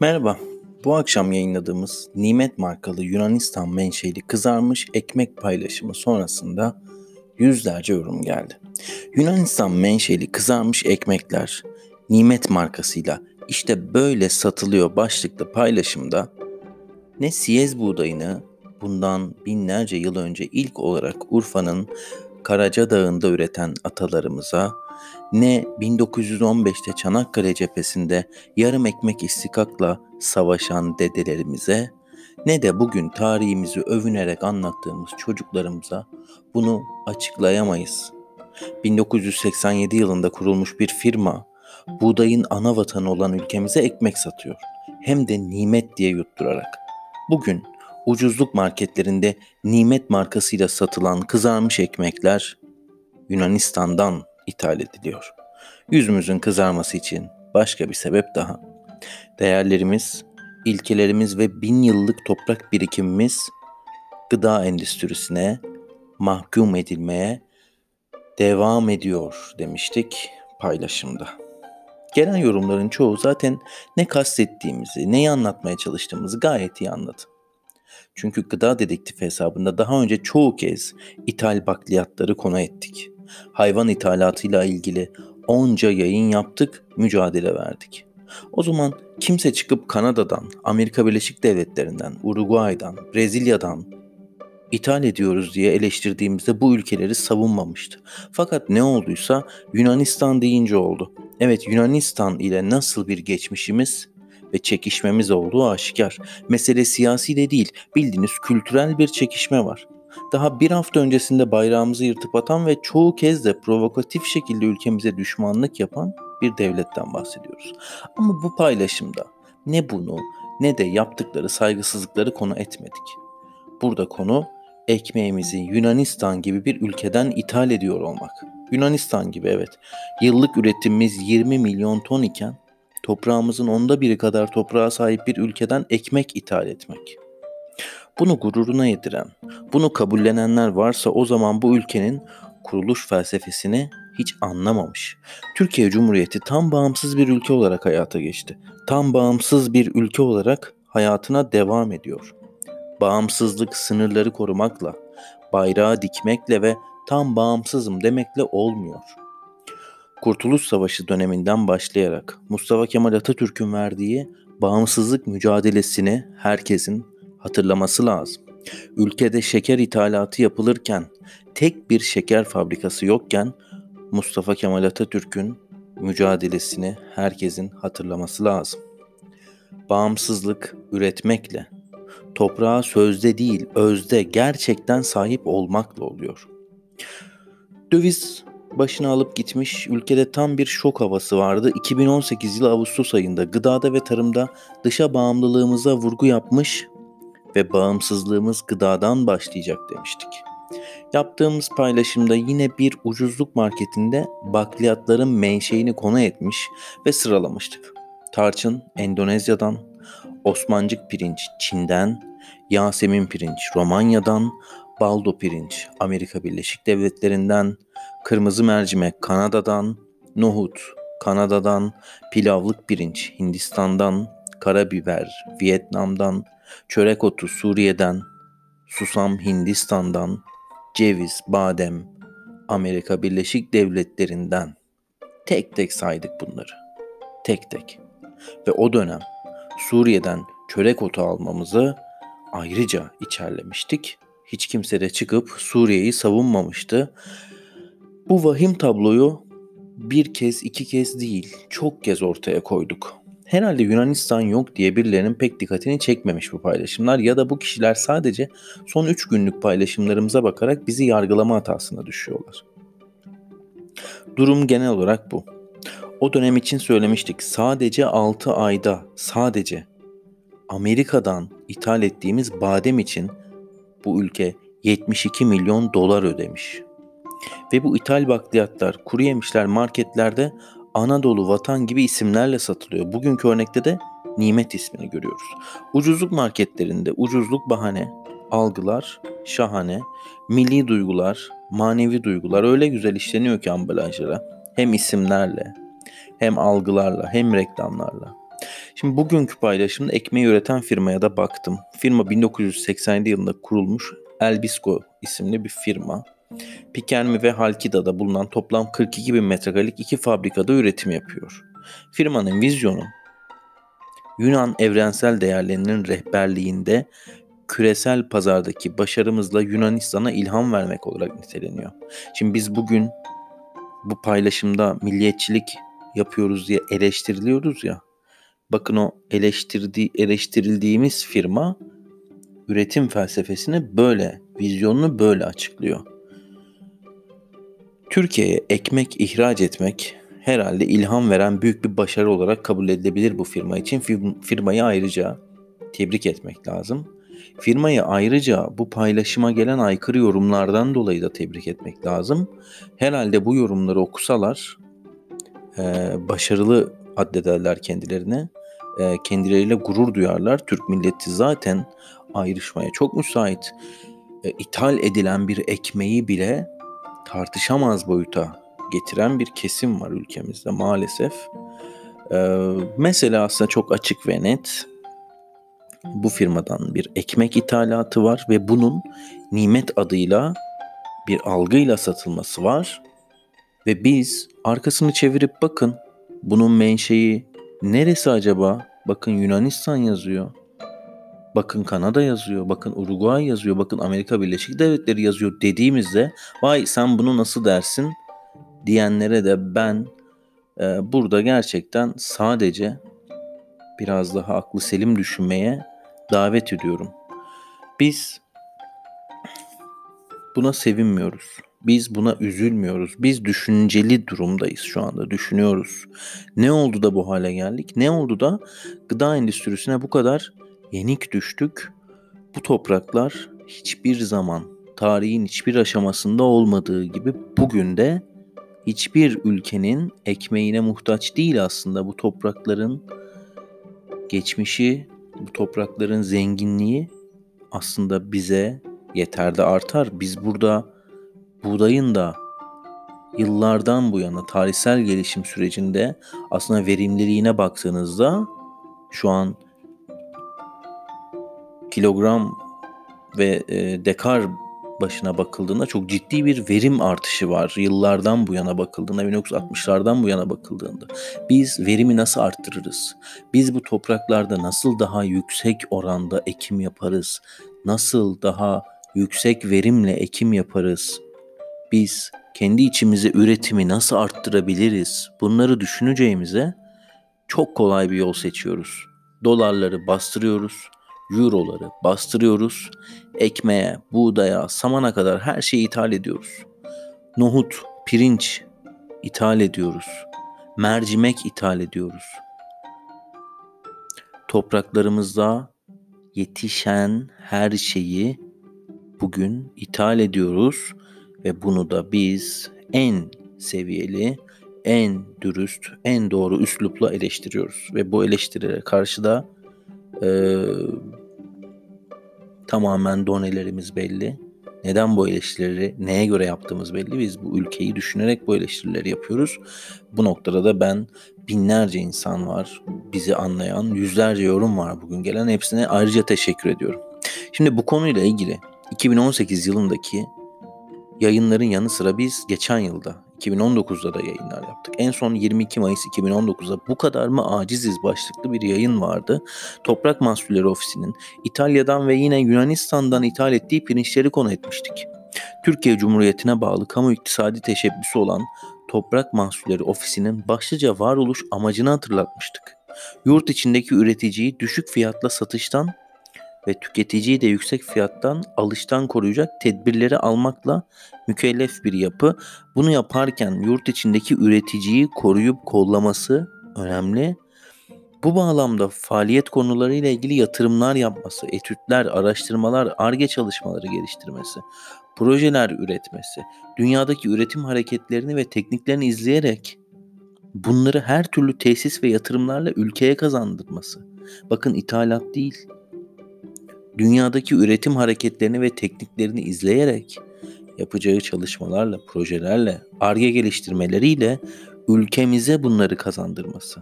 Merhaba. Bu akşam yayınladığımız Nimet markalı Yunanistan menşeli kızarmış ekmek paylaşımı sonrasında yüzlerce yorum geldi. Yunanistan menşeli kızarmış ekmekler Nimet markasıyla işte böyle satılıyor başlıklı paylaşımda ne siyez buğdayını bundan binlerce yıl önce ilk olarak Urfa'nın Karaca Dağı'nda üreten atalarımıza ne 1915'te Çanakkale cephesinde yarım ekmek istikakla savaşan dedelerimize ne de bugün tarihimizi övünerek anlattığımız çocuklarımıza bunu açıklayamayız. 1987 yılında kurulmuş bir firma buğdayın ana vatanı olan ülkemize ekmek satıyor. Hem de nimet diye yutturarak. Bugün ucuzluk marketlerinde nimet markasıyla satılan kızarmış ekmekler Yunanistan'dan ithal ediliyor. Yüzümüzün kızarması için başka bir sebep daha. Değerlerimiz, ilkelerimiz ve bin yıllık toprak birikimimiz gıda endüstrisine mahkum edilmeye devam ediyor demiştik paylaşımda. Gelen yorumların çoğu zaten ne kastettiğimizi, neyi anlatmaya çalıştığımızı gayet iyi anladı. Çünkü gıda dedektif hesabında daha önce çoğu kez ithal bakliyatları konu ettik hayvan ithalatıyla ilgili onca yayın yaptık, mücadele verdik. O zaman kimse çıkıp Kanada'dan, Amerika Birleşik Devletleri'nden, Uruguay'dan, Brezilya'dan ithal ediyoruz diye eleştirdiğimizde bu ülkeleri savunmamıştı. Fakat ne olduysa Yunanistan deyince oldu. Evet Yunanistan ile nasıl bir geçmişimiz ve çekişmemiz olduğu aşikar. Mesele siyasi de değil, bildiğiniz kültürel bir çekişme var daha bir hafta öncesinde bayrağımızı yırtıp atan ve çoğu kez de provokatif şekilde ülkemize düşmanlık yapan bir devletten bahsediyoruz. Ama bu paylaşımda ne bunu ne de yaptıkları saygısızlıkları konu etmedik. Burada konu ekmeğimizi Yunanistan gibi bir ülkeden ithal ediyor olmak. Yunanistan gibi evet. Yıllık üretimimiz 20 milyon ton iken toprağımızın onda biri kadar toprağa sahip bir ülkeden ekmek ithal etmek. Bunu gururuna yediren, bunu kabullenenler varsa o zaman bu ülkenin kuruluş felsefesini hiç anlamamış. Türkiye Cumhuriyeti tam bağımsız bir ülke olarak hayata geçti. Tam bağımsız bir ülke olarak hayatına devam ediyor. Bağımsızlık sınırları korumakla, bayrağı dikmekle ve tam bağımsızım demekle olmuyor. Kurtuluş Savaşı döneminden başlayarak Mustafa Kemal Atatürk'ün verdiği bağımsızlık mücadelesini herkesin hatırlaması lazım. Ülkede şeker ithalatı yapılırken tek bir şeker fabrikası yokken Mustafa Kemal Atatürk'ün mücadelesini herkesin hatırlaması lazım. Bağımsızlık üretmekle, toprağa sözde değil özde gerçekten sahip olmakla oluyor. Döviz başını alıp gitmiş, ülkede tam bir şok havası vardı. 2018 yılı Ağustos ayında gıdada ve tarımda dışa bağımlılığımıza vurgu yapmış ve bağımsızlığımız gıdadan başlayacak demiştik. Yaptığımız paylaşımda yine bir ucuzluk marketinde bakliyatların menşeini konu etmiş ve sıralamıştık. Tarçın Endonezya'dan, Osmancık pirinç Çin'den, Yasemin pirinç Romanya'dan, baldo pirinç Amerika Birleşik Devletleri'nden, kırmızı mercimek Kanada'dan, nohut Kanada'dan, pilavlık pirinç Hindistan'dan, karabiber Vietnam'dan, çörek otu Suriye'den, susam Hindistan'dan, ceviz, badem Amerika Birleşik Devletleri'nden tek tek saydık bunları. Tek tek. Ve o dönem Suriye'den çörek otu almamızı ayrıca içerlemiştik. Hiç kimse de çıkıp Suriye'yi savunmamıştı. Bu vahim tabloyu bir kez iki kez değil çok kez ortaya koyduk. Herhalde Yunanistan yok diye birilerinin pek dikkatini çekmemiş bu paylaşımlar ya da bu kişiler sadece son 3 günlük paylaşımlarımıza bakarak bizi yargılama hatasına düşüyorlar. Durum genel olarak bu. O dönem için söylemiştik. Sadece 6 ayda sadece Amerika'dan ithal ettiğimiz badem için bu ülke 72 milyon dolar ödemiş. Ve bu ithal bakliyatlar, kuru yemişler marketlerde Anadolu, Vatan gibi isimlerle satılıyor. Bugünkü örnekte de Nimet ismini görüyoruz. Ucuzluk marketlerinde ucuzluk bahane, algılar şahane, milli duygular, manevi duygular öyle güzel işleniyor ki ambalajlara. Hem isimlerle, hem algılarla, hem reklamlarla. Şimdi bugünkü paylaşımda ekmeği üreten firmaya da baktım. Firma 1987 yılında kurulmuş Elbisco isimli bir firma. Pikermi ve Halkida'da bulunan toplam 42 bin metrekarelik iki fabrikada üretim yapıyor. Firmanın vizyonu Yunan evrensel değerlerinin rehberliğinde küresel pazardaki başarımızla Yunanistan'a ilham vermek olarak niteleniyor. Şimdi biz bugün bu paylaşımda milliyetçilik yapıyoruz diye eleştiriliyoruz ya. Bakın o eleştirdi, eleştirildiğimiz firma üretim felsefesini böyle, vizyonunu böyle açıklıyor. Türkiye'ye ekmek ihraç etmek herhalde ilham veren büyük bir başarı olarak kabul edilebilir bu firma için. Firmayı ayrıca tebrik etmek lazım. Firmayı ayrıca bu paylaşıma gelen aykırı yorumlardan dolayı da tebrik etmek lazım. Herhalde bu yorumları okusalar başarılı addederler kendilerine. E, kendileriyle gurur duyarlar. Türk milleti zaten ayrışmaya çok müsait. E, ithal edilen bir ekmeği bile tartışamaz boyuta getiren bir kesim var ülkemizde maalesef. Ee, mesela aslında çok açık ve net bu firmadan bir ekmek ithalatı var ve bunun nimet adıyla bir algıyla satılması var. Ve biz arkasını çevirip bakın bunun menşei neresi acaba? Bakın Yunanistan yazıyor. Bakın Kanada yazıyor, bakın Uruguay yazıyor, bakın Amerika Birleşik Devletleri yazıyor dediğimizde vay sen bunu nasıl dersin diyenlere de ben e, burada gerçekten sadece biraz daha aklı selim düşünmeye davet ediyorum. Biz buna sevinmiyoruz. Biz buna üzülmüyoruz. Biz düşünceli durumdayız şu anda. Düşünüyoruz. Ne oldu da bu hale geldik? Ne oldu da gıda endüstrisine bu kadar yenik düştük? Bu topraklar hiçbir zaman tarihin hiçbir aşamasında olmadığı gibi bugün de hiçbir ülkenin ekmeğine muhtaç değil aslında bu toprakların geçmişi, bu toprakların zenginliği aslında bize yeter de artar. Biz burada buğdayın da yıllardan bu yana tarihsel gelişim sürecinde aslında verimliliğine baktığınızda şu an kilogram ve e, dekar başına bakıldığında çok ciddi bir verim artışı var. Yıllardan bu yana bakıldığında, 1960'lardan bu yana bakıldığında. Biz verimi nasıl arttırırız? Biz bu topraklarda nasıl daha yüksek oranda ekim yaparız? Nasıl daha yüksek verimle ekim yaparız? Biz kendi içimize üretimi nasıl arttırabiliriz? Bunları düşüneceğimize çok kolay bir yol seçiyoruz. Dolarları bastırıyoruz euroları bastırıyoruz. Ekmeğe, buğdaya, samana kadar her şeyi ithal ediyoruz. Nohut, pirinç ithal ediyoruz. Mercimek ithal ediyoruz. Topraklarımızda yetişen her şeyi bugün ithal ediyoruz ve bunu da biz en seviyeli, en dürüst, en doğru üslupla eleştiriyoruz ve bu eleştirilere karşı da e, Tamamen donelerimiz belli. Neden bu eleştirileri neye göre yaptığımız belli. Biz bu ülkeyi düşünerek bu eleştirileri yapıyoruz. Bu noktada da ben binlerce insan var bizi anlayan, yüzlerce yorum var bugün gelen. Hepsine ayrıca teşekkür ediyorum. Şimdi bu konuyla ilgili 2018 yılındaki yayınların yanı sıra biz geçen yılda 2019'da da yayınlar yaptık. En son 22 Mayıs 2019'da bu kadar mı aciziz başlıklı bir yayın vardı. Toprak Mahsulleri Ofisi'nin İtalya'dan ve yine Yunanistan'dan ithal ettiği pirinçleri konu etmiştik. Türkiye Cumhuriyeti'ne bağlı kamu iktisadi teşebbüsü olan Toprak Mahsulleri Ofisi'nin başlıca varoluş amacını hatırlatmıştık. Yurt içindeki üreticiyi düşük fiyatla satıştan ve tüketiciyi de yüksek fiyattan alıştan koruyacak tedbirleri almakla mükellef bir yapı. Bunu yaparken yurt içindeki üreticiyi koruyup kollaması önemli. Bu bağlamda faaliyet konularıyla ilgili yatırımlar yapması, etütler, araştırmalar, ARGE çalışmaları geliştirmesi, projeler üretmesi, dünyadaki üretim hareketlerini ve tekniklerini izleyerek bunları her türlü tesis ve yatırımlarla ülkeye kazandırması. Bakın ithalat değil, dünyadaki üretim hareketlerini ve tekniklerini izleyerek yapacağı çalışmalarla, projelerle, arge geliştirmeleriyle ülkemize bunları kazandırması.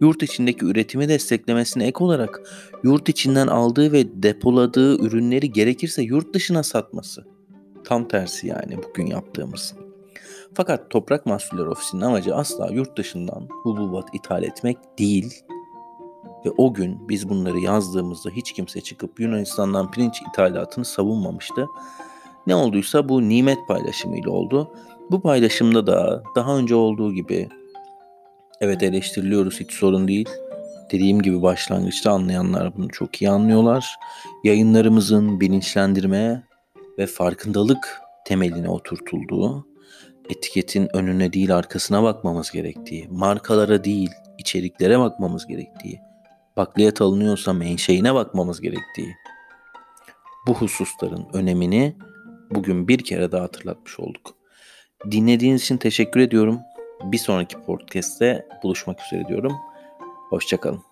yurt içindeki üretimi desteklemesine ek olarak yurt içinden aldığı ve depoladığı ürünleri gerekirse yurt dışına satması. Tam tersi yani bugün yaptığımız. Fakat Toprak Mahsulleri Ofisi'nin amacı asla yurt dışından hububat ithal etmek değil. Ve o gün biz bunları yazdığımızda hiç kimse çıkıp Yunanistan'dan pirinç ithalatını savunmamıştı. Ne olduysa bu nimet paylaşımıyla oldu. Bu paylaşımda da daha önce olduğu gibi evet eleştiriliyoruz hiç sorun değil. Dediğim gibi başlangıçta anlayanlar bunu çok iyi anlıyorlar. Yayınlarımızın bilinçlendirme ve farkındalık temeline oturtulduğu, etiketin önüne değil arkasına bakmamız gerektiği, markalara değil içeriklere bakmamız gerektiği, bakliyat alınıyorsa menşeine bakmamız gerektiği, bu hususların önemini bugün bir kere daha hatırlatmış olduk. Dinlediğiniz için teşekkür ediyorum. Bir sonraki podcast'te buluşmak üzere diyorum. Hoşçakalın.